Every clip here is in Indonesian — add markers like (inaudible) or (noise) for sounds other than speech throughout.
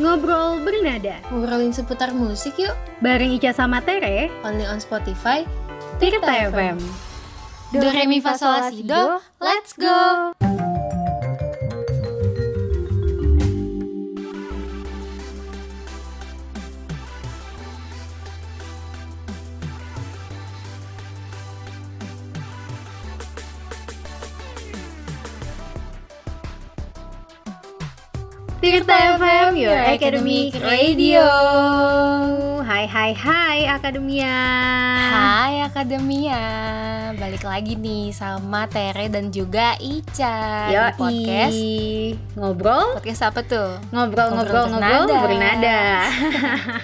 Ngobrol bernada. Ngobrolin seputar musik yuk. Bareng Ica sama Tere. Only on Spotify Tirta FM Do, Re, Mi, Fa, Sol, La, Si, Do. Let's go Tirta FM, your academic radio Hai hai hai Akademia Hai Akademia Balik lagi nih sama Tere dan juga Ica Yo, Di podcast Ngobrol Podcast apa tuh? Ngobrol ngobrol bernada. bernada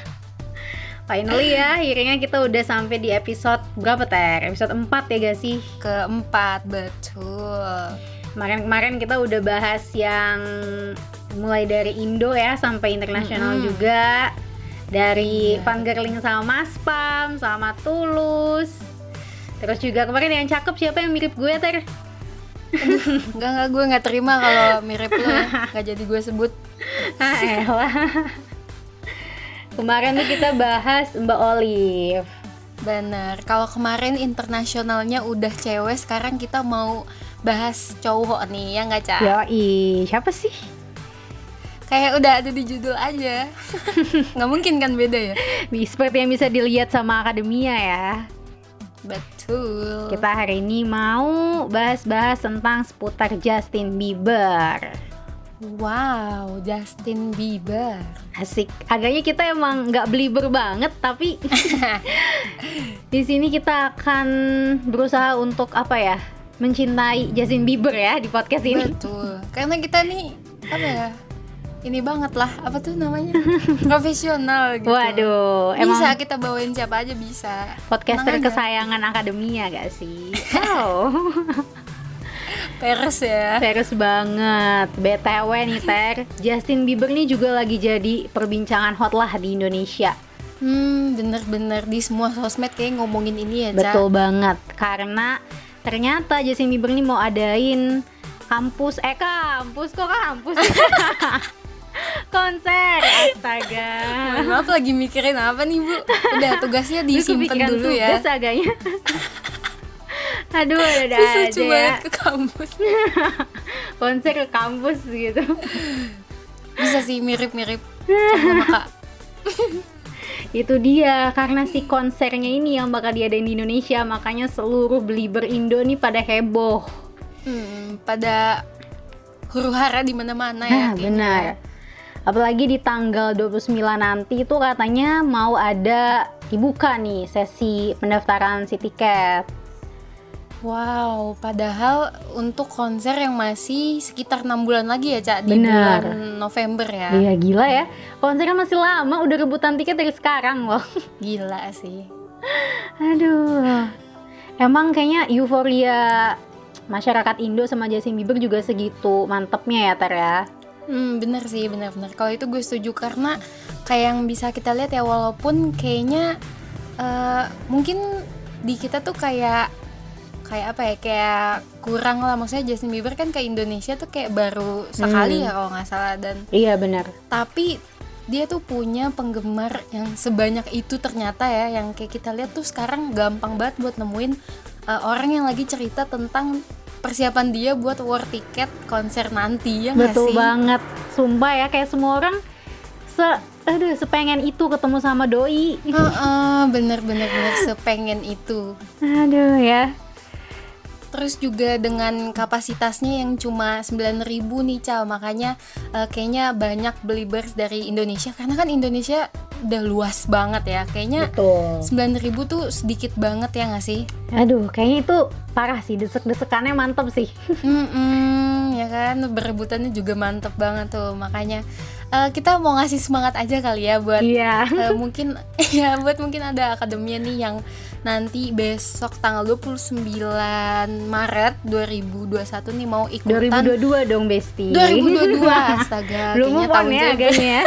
(laughs) Finally ya, akhirnya kita udah sampai di episode berapa Ter? Episode 4 ya gak sih? Keempat, betul Kemarin-kemarin kita udah bahas yang mulai dari Indo ya sampai internasional Mm-mm. juga dari Iya. Fangirling sama Mas Pam sama Tulus terus juga kemarin yang cakep siapa yang mirip gue Ter? (laughs) Enggak, enggak, gue nggak terima kalau mirip lo ya (laughs) Nggak jadi gue sebut Ah elah Kemarin tuh kita bahas Mbak Olive Bener, kalau kemarin internasionalnya udah cewek Sekarang kita mau bahas cowok nih, ya nggak Ca? Yoi, siapa sih? Kayak udah ada di judul aja (laughs) Nggak mungkin kan beda ya? Seperti yang bisa dilihat sama Akademia ya Betul Kita hari ini mau bahas-bahas tentang seputar Justin Bieber Wow, Justin Bieber Asik. Agaknya kita emang nggak belieber banget, tapi (laughs) di sini kita akan berusaha untuk apa ya? Mencintai Justin Bieber ya di podcast ini. Betul Karena kita nih, apa ya ini banget lah, apa tuh namanya? (laughs) Profesional gitu Waduh, Bisa emang kita bawain siapa aja bisa podcaster Tenang aja. kesayangan akademia gak sih? (laughs) Wow, Peres ya serius banget. BTW nih Ter, Justin Bieber nih juga lagi jadi perbincangan hot lah di Indonesia. Hmm, bener-bener di semua sosmed kayak ngomongin ini ya, Ca. Betul banget, karena ternyata Justin Bieber nih mau adain kampus, eh kampus kok kampus? (laughs) Konser, astaga. Mohon maaf lagi mikirin apa nih, Bu? Udah tugasnya disimpan dulu ya. tugas agaknya. (laughs) Aduh, ada Terus aja ya. ke kampus. (laughs) Konser ke kampus gitu. Bisa sih mirip-mirip sama Kak. Itu dia, karena si konsernya ini yang bakal diadain di Indonesia, makanya seluruh Belieber Indo nih pada heboh. Hmm, pada huru hara di mana-mana ya. Nah, benar. Apalagi di tanggal 29 nanti itu katanya mau ada dibuka nih sesi pendaftaran si tiket. Wow, padahal untuk konser yang masih sekitar enam bulan lagi ya, Cak, di Benar. bulan November ya. Iya gila ya. Konsernya masih lama, udah rebutan tiket dari sekarang loh. (laughs) Gila sih. Aduh. Emang kayaknya euforia masyarakat Indo sama Justin Bieber juga segitu mantepnya ya Ter ya. Hmm, bener sih, bener-bener. Kalau itu gue setuju karena kayak yang bisa kita lihat ya, walaupun kayaknya eh, mungkin di kita tuh kayak kayak apa ya, kayak kurang lah. Maksudnya Justin Bieber kan ke Indonesia tuh kayak baru sekali Hmm. ya kalau nggak salah dan Iya benar. tapi dia tuh punya penggemar yang sebanyak itu ternyata ya, yang kayak kita lihat tuh sekarang gampang banget buat nemuin eh, orang yang lagi cerita tentang persiapan dia buat war tiket konser nanti ya nggak Betul sih? banget. Sumpah ya kayak semua orang se aduh sepengen itu ketemu sama doi. Heeh, bener-bener bener sepengen itu. Aduh ya. Terus juga dengan kapasitasnya yang cuma 9000 nih Cal, makanya eh, kayaknya banyak believers dari Indonesia karena kan Indonesia udah luas banget ya. Kayaknya Betul. 9000 tuh sedikit banget ya nggak sih? Aduh, kayaknya itu parah sih, desek-desekannya mantep sih. (laughs) Mm-mm, ya kan berebutannya juga mantep banget tuh. Makanya eh, kita mau ngasih semangat aja kali ya buat Iya. Eh, mungkin (laughs) ya buat mungkin ada akademia nih yang nanti besok tanggal 29 Maret 2021 nih mau ikutan 2022 dong, Besti. 2022 astaga (laughs) Belum kayaknya tahun ya saya agaknya.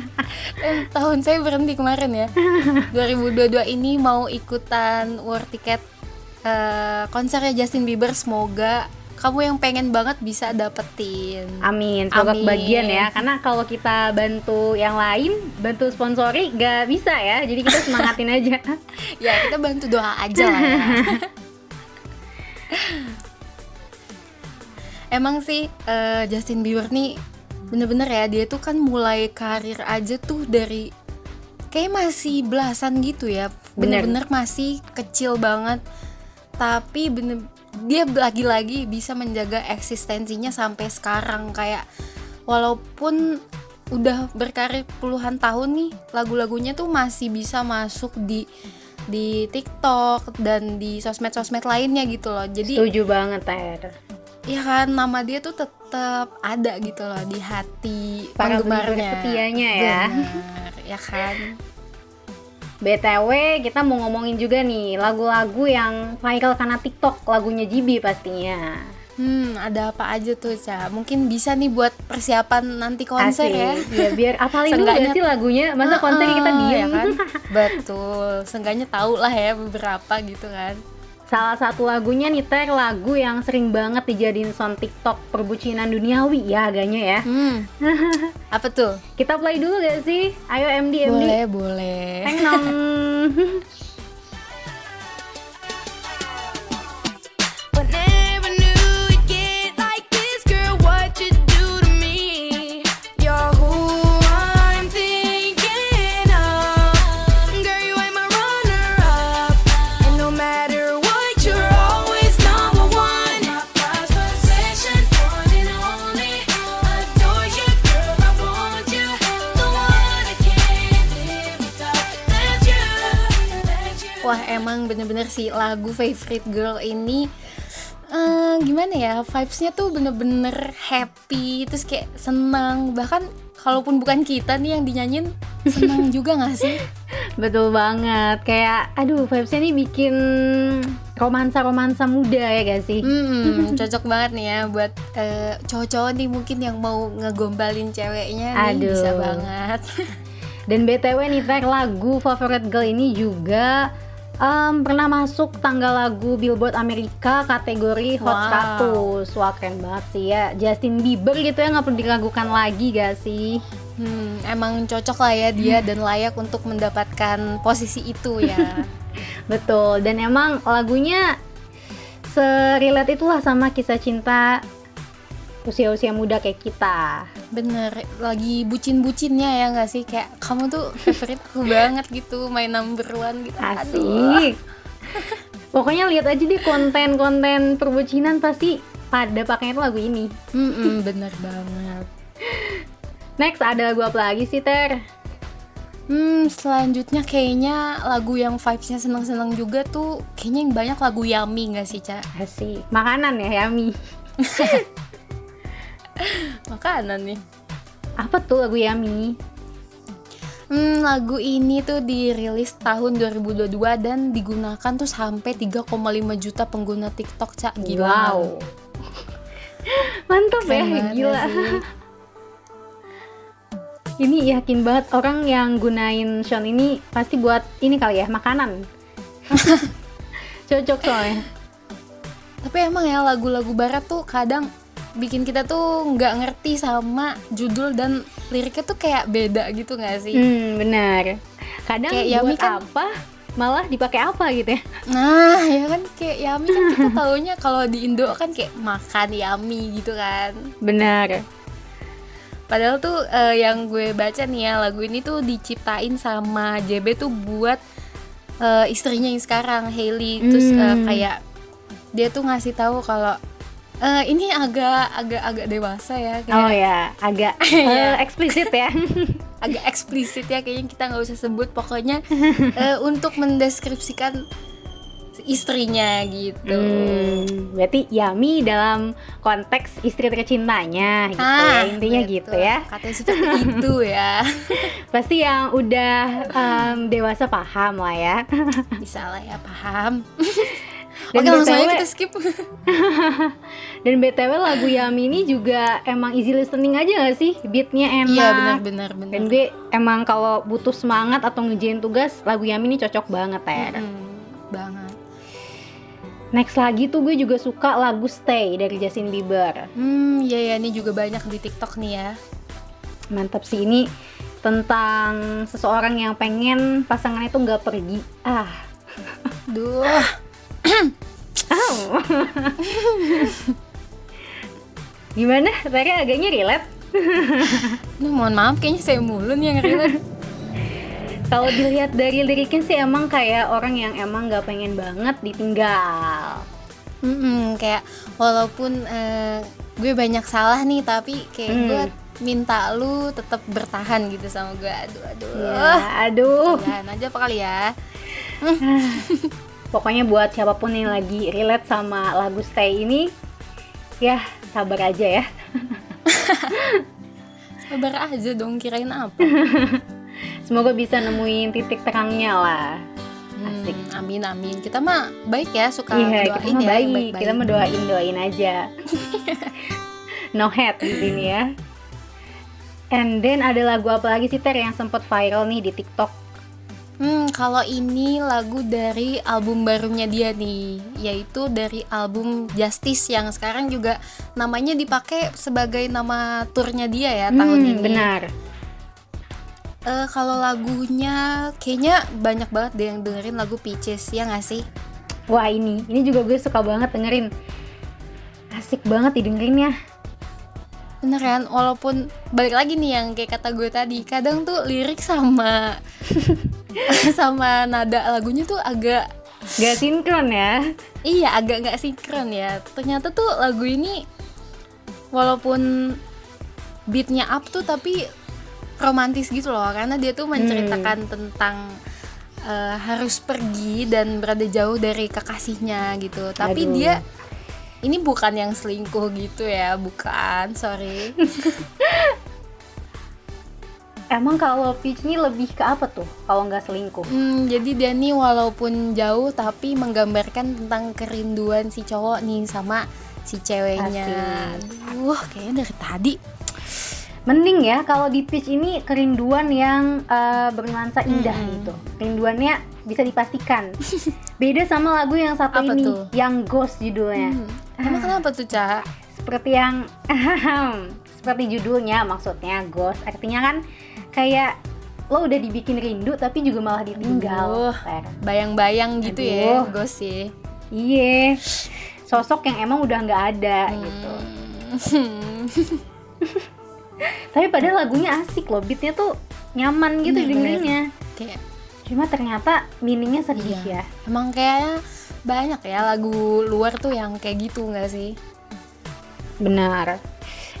(laughs) eh, tahun saya berhenti kemarin ya (laughs) 2022 ini mau ikutan war ticket eh, konsernya Justin Bieber semoga kamu yang pengen banget bisa dapetin. Amin, semoga Amin. kebagian ya. Karena kalau kita bantu yang lain, bantu sponsori gak bisa ya. Jadi kita semangatin (laughs) aja. Ya kita bantu doa aja lah ya. (laughs) Emang sih eh, Justin Bieber nih bener-bener ya dia tuh kan mulai karir aja tuh dari kayak masih belasan gitu ya Bener. bener-bener masih kecil banget tapi bener dia lagi-lagi bisa menjaga eksistensinya sampai sekarang kayak walaupun udah berkarir puluhan tahun nih lagu-lagunya tuh masih bisa masuk di di TikTok dan di sosmed-sosmed lainnya gitu loh jadi Setuju banget, Ter. ya kan nama dia tuh tetap ada gitu loh di hati Para penggemarnya setianya ya. Benar, ya kan (laughs) BTW, kita mau ngomongin juga nih lagu-lagu yang viral karena TikTok, lagunya Jibi pastinya. hmm ada apa aja tuh Ca mungkin bisa nih buat persiapan nanti konser ya Asik. Ya biar (laughs) apalin dulu gak sih lagunya? Masa konser kita diem? ya kan (laughs) betul seenggaknya tahu lah ya beberapa gitu kan Salah satu lagunya nih Ter, lagu yang sering banget dijadiin sound TikTok perbucinan duniawi ya agaknya ya. hmm (laughs) apa tuh Kita play dulu gak sih? Ayo MD MD. boleh boleh Teng (laughs) sih lagu favorite girl ini eh, gimana ya vibesnya tuh bener-bener happy terus kayak senang bahkan kalaupun bukan kita nih yang dinyanyiin senang (laughs) juga nggak sih Betul banget. Kayak aduh vibesnya nih bikin romansa-romansa muda ya gak sih? Hmm, (laughs) cocok banget nih ya buat eh, cowok-cowok nih mungkin yang mau ngegombalin ceweknya nih Aduh. bisa banget. (laughs) Dan BTW nih Ter, lagu favorite girl ini juga em, pernah masuk tanggal lagu Billboard Amerika kategori Hot Wow. 100. Wah keren banget sih ya. Justin Bieber gitu ya nggak perlu diragukan lagi gak sih? Hmm, emang cocok lah ya dia dan layak untuk mendapatkan posisi itu ya. (laughs) Betul. Dan emang lagunya serelate itulah sama kisah cinta usia-usia muda kayak kita. Bener, lagi bucin-bucinnya ya nggak sih? Kayak kamu tuh favorite aku (laughs) banget gitu, main number one gitu. Asik. Pokoknya lihat aja deh konten-konten perbucinan pasti pada pakainya tuh lagu ini. Mm-mm, (laughs) bener banget. Next ada lagu apa lagi sih Ter? Hmm, selanjutnya kayaknya lagu yang vibesnya seneng-seneng juga tuh kayaknya yang banyak lagu Yummy nggak sih, Ca? Asik. Makanan ya Yami. (laughs) Makanan nih. Apa tuh lagu Yami? Hmm, lagu ini tuh dirilis tahun 2022 dan digunakan tuh sampai 3,5 juta pengguna TikTok, Cak. Gila. Wow. (laughs) Mantap ya, gila. sih? (laughs) Ini yakin banget orang yang gunain Sean ini pasti buat ini kali ya, makanan. (laughs) Cocok soalnya. Tapi emang ya lagu-lagu barat tuh kadang bikin kita tuh nggak ngerti sama judul dan liriknya tuh kayak beda gitu nggak sih? Hmm, benar. Kadang Kayak buat Yami kan- apa, malah dipakai apa gitu ya. Nah, (laughs) ya kan kayak Yami kan kita taunya kalau di Indo kan kayak makan Yami gitu kan. Benar. Padahal tuh eh, yang gue baca nih ya lagu ini tuh diciptain sama JB tuh buat eh, istrinya yang sekarang Hailey terus Hmm. kayak dia tuh ngasih tahu kalau eh, ini agak agak agak dewasa ya kayak Oh ya, agak (laughs) eh, eksplisit ya. (laughs) agak eksplisit ya kayaknya kita nggak usah sebut pokoknya (laughs) eh, untuk mendeskripsikan istrinya gitu. Hmm, berarti Yami dalam konteks istri tercintanya gitu ya, intinya Ah, betul. gitu ya. Katanya seperti itu ya. Pasti yang udah em, dewasa paham lah ya. Bisa lah ya paham. Dan Oke langsung aja BTW kita skip. (laughs) Dan BTW lagu Yami ini juga emang easy listening aja gak sih? Beatnya enak. Iya benar-benar benar. Dan gue emang kalau butuh semangat atau ngejain tugas, lagu Yami ini cocok banget ya. Mm-mm, banget. Next lagi tuh gue juga suka lagu Stay dari Justin Bieber. Hmm, ya ya ini juga banyak di TikTok nih ya. Mantap sih ini tentang seseorang yang pengen pasangannya tuh nggak pergi. Ah, Duh, Au. Gimana? Tadi agaknya relate. Duh, mohon maaf kayaknya saya mulu nih yang relate. Kalau dilihat dari liriknya sih emang kayak orang yang emang nggak pengen banget ditinggal. Mm-mm, kayak walaupun eh, gue banyak salah nih tapi kayak Hmm. gue minta lu tetap bertahan gitu sama gue. Aduh, aduh. Ya, aduh. Jangan aja apa kali ya. (laughs) Pokoknya buat siapa pun yang lagi relate sama lagu Stay ini, ya sabar aja ya. (laughs) Sabar aja dong kirain apa. (laughs) Semoga bisa nemuin titik terangnya lah. Asik. Hmm, amin amin. Kita mah baik ya suka iya, doain kita mah ya, baik. yang baik-baik. Kita mah doain doain aja. (laughs) no head di sini ya. And then ada lagu apa lagi sih Ter yang sempat viral nih di TikTok? Hmm, kalau ini lagu dari album barunya dia nih, yaitu dari album Justice yang sekarang juga namanya dipakai sebagai nama turnya dia ya tahun Hmm, ini. Benar. Eh, kalau lagunya kayaknya banyak banget deh yang dengerin lagu Peaches ya nggak sih? Wah ini, ini juga gue suka banget dengerin. Asik banget didengerin ya. Bener kan? Walaupun balik lagi nih yang kayak kata gue tadi, kadang tuh lirik sama (laughs) (laughs) sama nada lagunya tuh agak Gak sinkron ya. iya agak nggak sinkron ya. Ternyata tuh lagu ini walaupun beatnya up tuh tapi romantis gitu loh karena dia tuh menceritakan tentang eh, harus pergi dan berada jauh dari kekasihnya gitu. Tapi Aduh. dia ini bukan yang selingkuh gitu ya, bukan. Sorry. (laughs) Emang kalau Peach ini lebih ke apa tuh? Kalau nggak selingkuh? Hmm, jadi dia nih walaupun jauh tapi menggambarkan tentang kerinduan si cowok nih sama si ceweknya. Aduh, kayaknya dari tadi. Mending ya kalau di Peach ini kerinduan yang eh, bernuansa indah Mm-mm. gitu. Kerinduannya bisa dipastikan. (laughs) Beda sama lagu yang satu Apa ini, tuh? yang Ghost judulnya. Hmm. Emang kenapa tuh, Ca? Seperti yang (laughs) seperti judulnya maksudnya Ghost. Artinya kan kayak lo udah dibikin rindu tapi juga malah ditinggal. Bayang-bayang gitu ya, Aduh. ghost sih. Iya. Sosok yang emang udah nggak ada gitu. Hmm. (laughs) Tapi padahal lagunya asik loh, beatnya tuh nyaman gitu Bener-bener. dengerinnya. Kayak Cuma ternyata meaningnya sedih Iya. ya. emang kayaknya banyak ya lagu luar tuh yang kayak gitu nggak sih? Benar.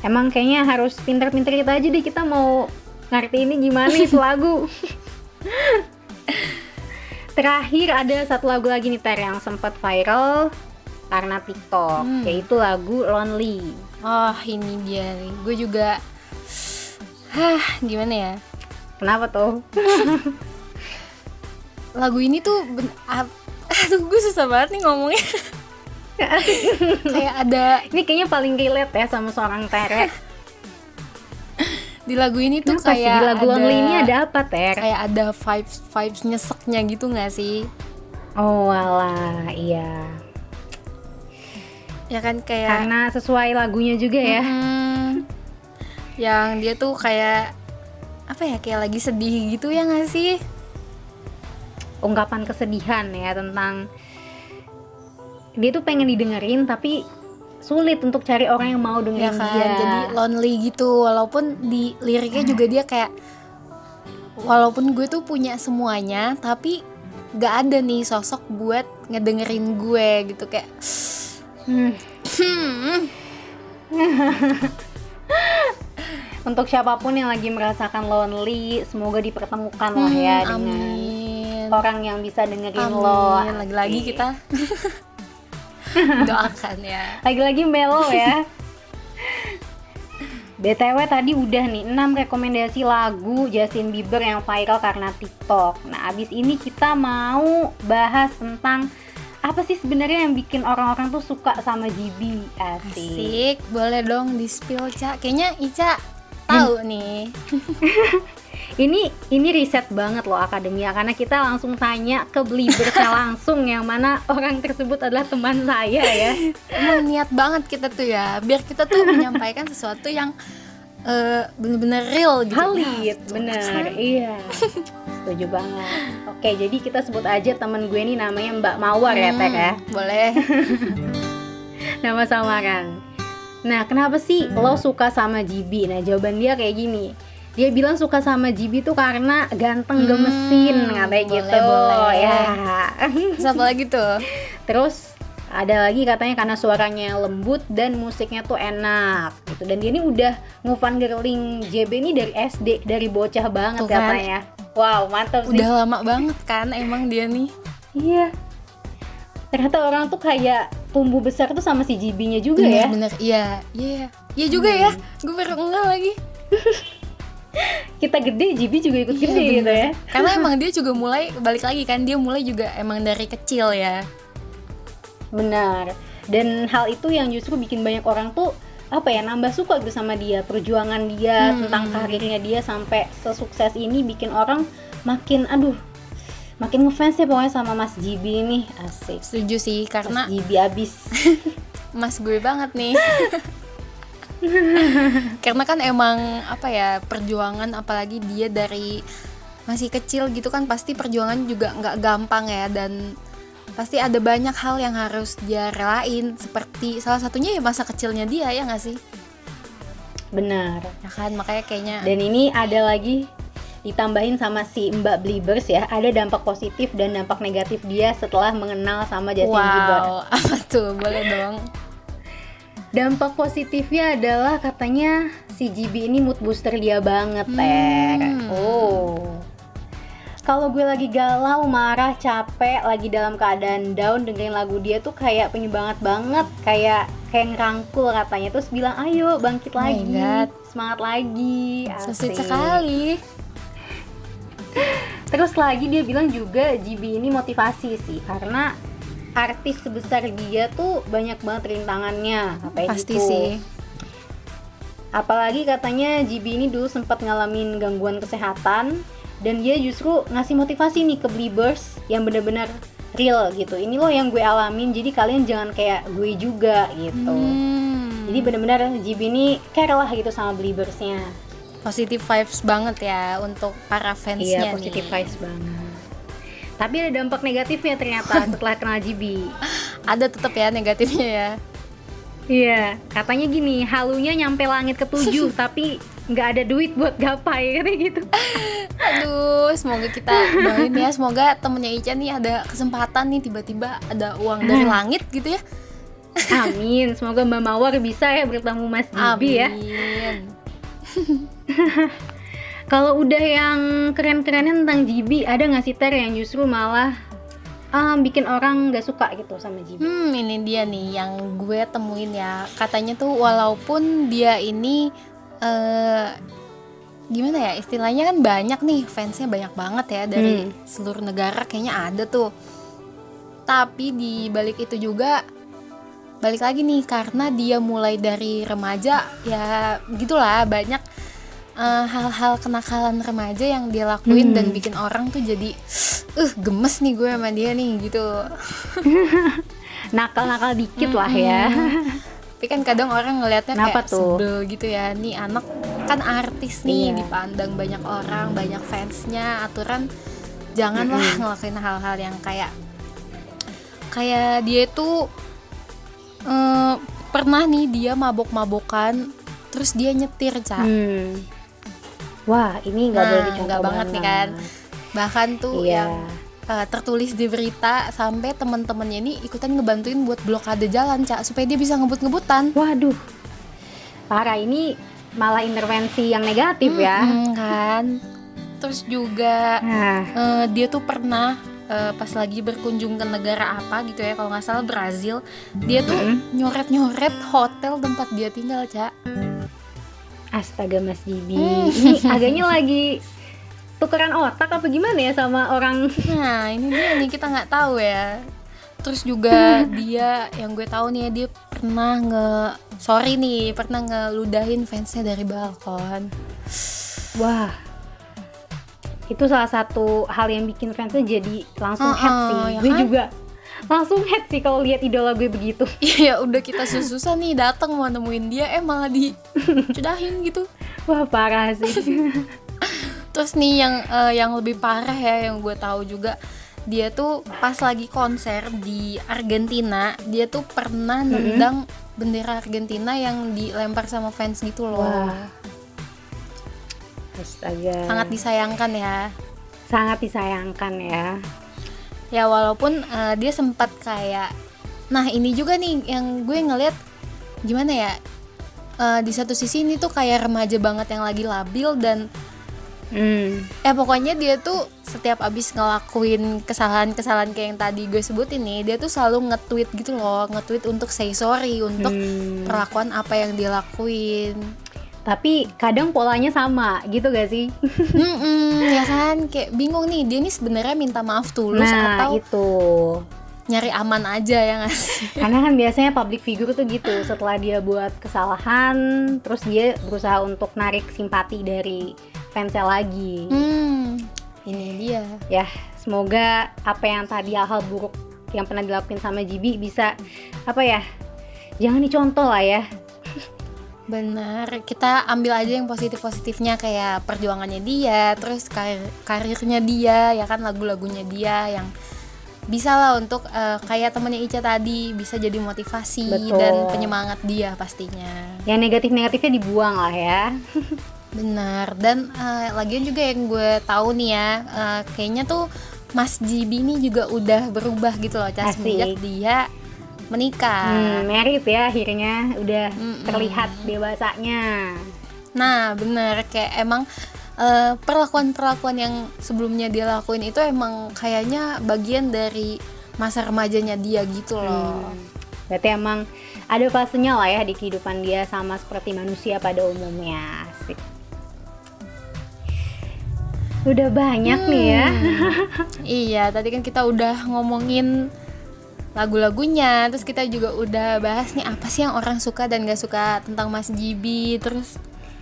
Emang kayaknya harus pinter-pinter kita aja deh kita mau ngerti ini gimana itu lagu. (laughs) Terakhir ada satu lagu lagi nih Ter yang sempat viral karena TikTok, Hmm. yaitu lagu Lonely. Oh, ini dia nih. Gue juga Hah, gimana ya? Kenapa tuh? (laughs) lagu ini tuh ben- (laughs) aduh gue susah banget nih ngomongnya kayak ada Ini kayaknya paling relate ya sama seorang Tere. Di lagu ini tuh Kenapa sih kayak di lagu ada, Lonely ini ada apa Ter? kayak ada vibes vibes nyeseknya gitu nggak sih Oh walah, iya. ya kan kayak Karena sesuai lagunya juga ya. Hmm, yang dia tuh kayak apa ya kayak lagi sedih gitu ya nggak sih ungkapan kesedihan ya tentang dia tuh pengen didengerin tapi sulit untuk cari orang yang mau ya dengerin kan dia. jadi lonely gitu walaupun di liriknya juga dia kayak walaupun gue tuh punya semuanya tapi gak ada nih sosok buat ngedengerin gue gitu kayak Hmm. hmm, (laughs) Untuk siapa pun yang lagi merasakan lonely, semoga dipertemukan lah ya hmm, dengan amin orang yang bisa dengerin lo. amin lagi-lagi Asik. kita (laughs) (laughs) doakan ya Lagi-lagi melo ya. (laughs) BTW tadi udah nih 6 rekomendasi lagu Justin Bieber yang viral karena TikTok. Nah, abis ini kita mau bahas tentang apa sih sebenarnya yang bikin orang-orang tuh suka sama GB Asik. Asik, boleh dong di spill Ca. Kayaknya Ica tahu nih. (laughs) ini ini riset banget loh akademia karena kita langsung tanya ke Beliebersnya (laughs) langsung yang mana orang tersebut adalah teman saya ya. Emang niat banget kita tuh ya, biar kita tuh menyampaikan sesuatu yang eh, bener-bener real gitu. Valid, Nah, bener, (laughs) iya. Setuju banget. Oke, jadi kita sebut aja temen gue ini namanya Mbak Mawar ya, Tek ya. Hmm, Boleh. (laughs) Nama samaran. Nah, kenapa sih lo suka sama Jibi? Nah, jawaban dia kayak gini. Dia bilang suka sama Jibi tuh karena ganteng Hmm, gemesin katanya boleh, gitu. boleh. Ya. Terus apa lagi tuh? (laughs) Terus ada lagi katanya karena suaranya lembut dan musiknya tuh enak gitu. Dan dia ini udah ngefan girling JB ini dari SD, dari bocah banget Tuh kan. katanya. Wow, mantap sih. Udah lama banget kan emang dia nih. Iya. Ternyata orang tuh kayak tumbuh besar tuh sama si JB-nya juga ya. Bener-bener, iya, iya. Iya juga ya. Gue baru lagi. (laughs) Kita gede, JB juga ikut Iya, gede gitu ya. Karena (laughs) emang dia juga mulai balik lagi kan dia mulai juga emang dari kecil ya. Benar. Dan hal itu yang justru bikin banyak orang tuh apa ya nambah suka gitu sama dia perjuangan dia Hmm. tentang karirnya dia sampai sesukses ini bikin orang makin aduh makin ngefans ya pokoknya sama Mas Jibi ini asik Setuju sih Mas karena Jibi abis (laughs) mas gue banget nih. (laughs) (laughs) Karena kan emang apa ya perjuangan apalagi dia dari masih kecil gitu kan pasti perjuangan juga nggak gampang ya dan pasti ada banyak hal yang harus dia relain seperti salah satunya ya masa kecilnya dia ya nggak sih? Benar. Ya kan makanya kayaknya dan ini ada lagi ditambahin sama si Mbak Bliebers ya. Ada dampak positif dan dampak negatif dia setelah mengenal sama Justin Bieber. wow (laughs) apa tuh? Boleh dong Dampak positifnya adalah katanya si GB ini mood booster dia banget, Ter. Hmm. Oh. Kalau gue lagi galau, marah, capek, lagi dalam keadaan down dengerin lagu dia tuh kayak penyemangat banget, kayak kayak ngerangkul katanya terus bilang ayo bangkit Oh lagi, God. semangat lagi. Asik. sekali Terus lagi dia bilang juga GB ini motivasi sih karena artis sebesar dia tuh banyak banget rintangannya, katanya pasti gitu. sih Apalagi katanya GB ini dulu sempat ngalamin gangguan kesehatan dan dia justru ngasih motivasi nih ke Beliebers yang bener-bener real gitu. Ini loh yang gue alamin, jadi kalian jangan kayak gue juga gitu. Hmm. Jadi bener-bener GB ini care lah gitu sama Beliebersnya. positive vibes banget ya untuk para fansnya Iya, positif nih. vibes banget. Tapi ada dampak negatifnya ternyata (laughs) setelah kenal GB. Ada tetap ya negatifnya ya. Iya, katanya gini, halunya nyampe langit ketujuh (laughs) tapi nggak ada duit buat gapai katanya gitu. (laughs) Aduh, semoga kita doain ya. Semoga temennya Ica nih ada kesempatan nih tiba-tiba ada uang dari langit gitu ya. Amin, semoga Mbak Mawar bisa ya bertemu Mas GB ya. Amin. Kalau udah yang keren-kerennya tentang GB, ada nggak sih Ter yang justru malah ah, bikin orang nggak suka gitu sama GB? Hmm, ini dia nih yang gue temuin ya. Katanya tuh walaupun dia ini eh gimana ya istilahnya kan banyak nih fansnya banyak banget ya dari Hmm. seluruh negara kayaknya ada tuh. Tapi di balik itu juga balik lagi nih karena dia mulai dari remaja ya gitulah banyak eh, hal-hal kenakalan remaja yang dia lakuin Hmm. dan bikin orang tuh jadi eh gemes nih gue sama dia nih gitu. (laughs) Nakal-nakal dikit lah ya. Tapi kan kadang orang ngelihatnya kayak tuh? sebel gitu ya. Nih anak kan artis nih, Iya. dipandang banyak orang, banyak fansnya. Aturan janganlah ngelakuin hal-hal yang kayak kayak dia itu eh, pernah nih dia mabok-mabokan, terus dia nyetir, Ca. Hmm. Wah, ini nggak Nah, boleh dicontoh nggak banget nih kan. Bahkan tuh Iya. yang eh, tertulis di berita sampai teman-temannya ini ikutan ngebantuin buat blokade jalan, Ca, supaya dia bisa ngebut-ngebutan. Waduh, parah ini malah intervensi yang negatif ya. Mm-mm, kan terus juga Nah, eh, dia tuh pernah eh, pas lagi berkunjung ke negara apa gitu ya kalau nggak salah Brazil dia tuh nyoret-nyoret hotel tempat dia tinggal cak astaga Mas Gibi, Hmm. ini agaknya lagi tukeran otak apa gimana ya sama orang? Nah ini dia nih kita nggak tahu ya. Terus juga (laughs) dia yang gue tahu nih ya, dia pernah nge sorry nih pernah ngeludahin fansnya dari balkon. Wah, itu salah satu hal yang bikin fansnya jadi langsung Heeh, head sih ya gue kan? juga langsung head sih kalau lihat idola gue begitu (laughs) Iya udah kita susah nih datang mau nemuin dia eh malah dicudahin (laughs) gitu. wah parah sih (laughs) Terus nih yang eh, yang lebih parah ya yang gue tahu juga dia tuh pas lagi konser di Argentina dia tuh pernah nendang bendera Argentina yang dilempar sama fans gitu loh. wah astaga Sangat disayangkan ya. sangat disayangkan ya Ya walaupun eh, dia sempat kayak Nah, ini juga nih yang gue ngeliat gimana ya? Eh, di satu sisi ini tuh kayak remaja banget yang lagi labil dan hmm. eh pokoknya dia tuh setiap abis ngelakuin kesalahan-kesalahan kayak yang tadi gue sebutin nih, dia tuh selalu nge-tweet gitu loh, nge-tweet untuk say sorry untuk Hmm. perlakuan apa yang dia lakuin. Tapi kadang polanya sama gitu gak sih? (laughs) Mm-mm, ya kan? Kayak bingung nih dia nih sebenarnya minta maaf tulus nah atau itu. nyari aman aja ya nggak sih? (laughs) karena kan biasanya public figure tuh gitu setelah dia buat kesalahan terus dia berusaha untuk narik simpati dari fansnya lagi. Hmm, ini dia. ya semoga apa yang tadi hal buruk yang pernah dilakuin sama Jibi bisa apa ya jangan dicontoh lah ya Benar, kita ambil aja yang positif-positifnya kayak perjuangannya dia, terus karir karirnya dia, ya kan lagu-lagunya dia yang bisa lah untuk eh, kayak temennya Ica tadi bisa jadi motivasi Betul. dan penyemangat dia pastinya. yang negatif-negatifnya dibuang lah ya (laughs) Benar, dan eh, lagian juga yang gue tahu nih ya, eh, kayaknya tuh Mas Jibi ini juga udah berubah gitu loh, Cas, semenjak dia menikah. hmm, merit ya akhirnya udah Mm-mm. terlihat dewasanya Nah, bener kayak emang eh, perlakuan-perlakuan yang sebelumnya dia lakuin itu emang kayaknya bagian dari masa remajanya dia gitu loh. Hmm. Berarti emang ada fasenya lah ya di kehidupan dia sama seperti manusia pada umumnya. Asik. Udah banyak nih ya. (laughs) Iya, tadi kan kita udah ngomongin lagu-lagunya, terus kita juga udah bahas nih apa sih yang orang suka dan gak suka tentang Mas Jibi, terus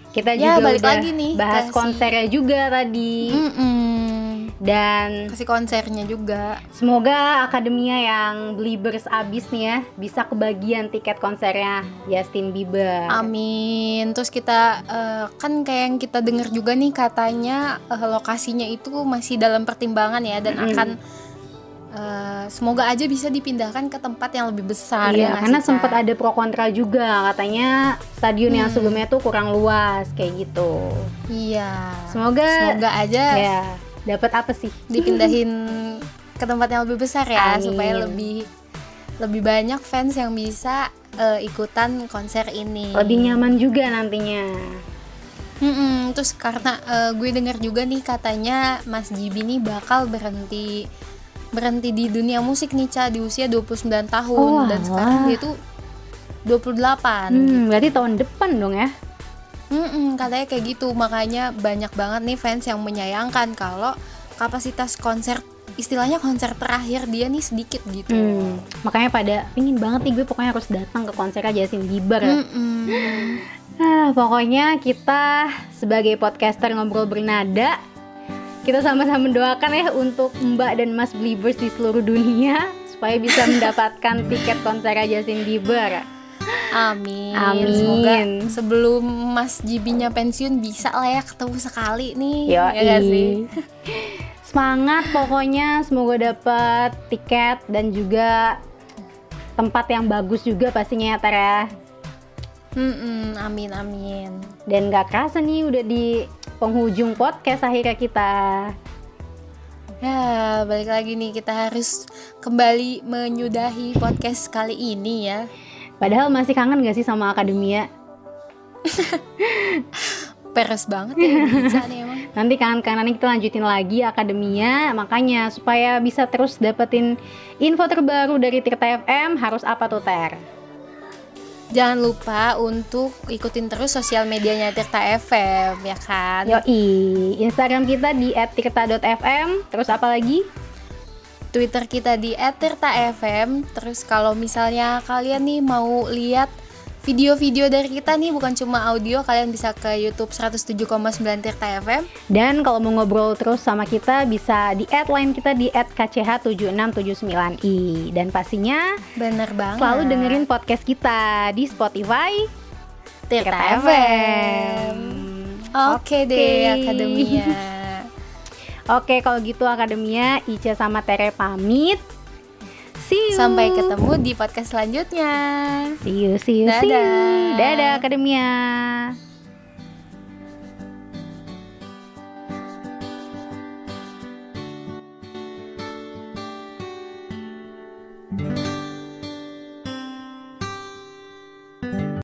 Kita Ya, juga balik udah lagi nih bahas ke si- konsernya juga tadi. mm-mm, Dan kasih konsernya juga. semoga akademia yang Beliebers abis nih ya bisa kebagian tiket konsernya Justin Bieber. Amin. Terus kita eh, kan kayak yang kita dengar juga nih katanya eh, lokasinya itu masih dalam pertimbangan ya dan Mm-mm. akan eh, semoga aja bisa dipindahkan ke tempat yang lebih besar Iya, ya karena sempat ada pro kontra juga katanya stadion yang Hmm. sebelumnya tuh kurang luas kayak gitu. Iya. Semoga, Semoga aja ya dapat apa sih? dipindahin ke tempat yang lebih besar ya Amin. supaya lebih lebih banyak fans yang bisa eh, ikutan konser ini. Lebih nyaman juga nantinya. Mm-mm, terus karena eh, gue dengar juga nih katanya Mas Jibi nih bakal berhenti berhenti di dunia musik nih Ca di usia 29 tahun Oh, dan sekarang dia tuh 28. Hmm, berarti tahun depan dong ya? Mm-mm, katanya kayak gitu makanya banyak banget nih fans yang menyayangkan kalau kapasitas konser istilahnya konser terakhir dia nih sedikit gitu. Hmm, makanya pada pingin banget nih gue pokoknya harus datang ke konsernya Justin Bieber. Mm-mm. Ah, pokoknya kita sebagai podcaster ngobrol bernada, kita sama-sama mendoakan ya untuk Mbak dan Mas Believers di seluruh dunia supaya bisa mendapatkan tiket konsernya Justin Bieber. Amin. Amin. Semoga sebelum Mas Jibinya pensiun bisa lah ya ketemu sekali nih. Yo, ya nggak sih? Semangat pokoknya, semoga dapat tiket dan juga tempat yang bagus juga pastinya ya Ter ya. Mm-mm, amin amin. Dan gak kerasa nih udah di penghujung podcast akhirnya kita. Ya balik lagi nih kita harus kembali menyudahi podcast kali ini ya. Padahal masih kangen gak sih sama akademia? (laughs) Peres banget ya bisa nih (laughs) emang. Nanti kangen-kangen kita lanjutin lagi akademia. Makanya supaya bisa terus dapetin info terbaru dari Tirta FM harus apa tuh Ter? Jangan lupa untuk ikutin terus sosial medianya Tirta FM ya kan. Yoi, Instagram kita di @tirta.fm. Terus apa lagi? Twitter kita di @tirta_fm. Terus kalau misalnya kalian nih mau lihat video-video dari kita nih bukan cuma audio, kalian bisa ke YouTube 107,9 Tirta FM. Dan kalau mau ngobrol terus sama kita bisa di add line kita di @kch7679i dan pastinya Bener banget. selalu dengerin podcast kita di Spotify Tirta Tirta FM. Oke deh, Oke. Akademia. (laughs) Oke, kalau gitu Akademia, Ica sama Tere pamit. See you. Sampai ketemu di podcast selanjutnya. See you, see you, see you. Dadah. Dadah Akademia.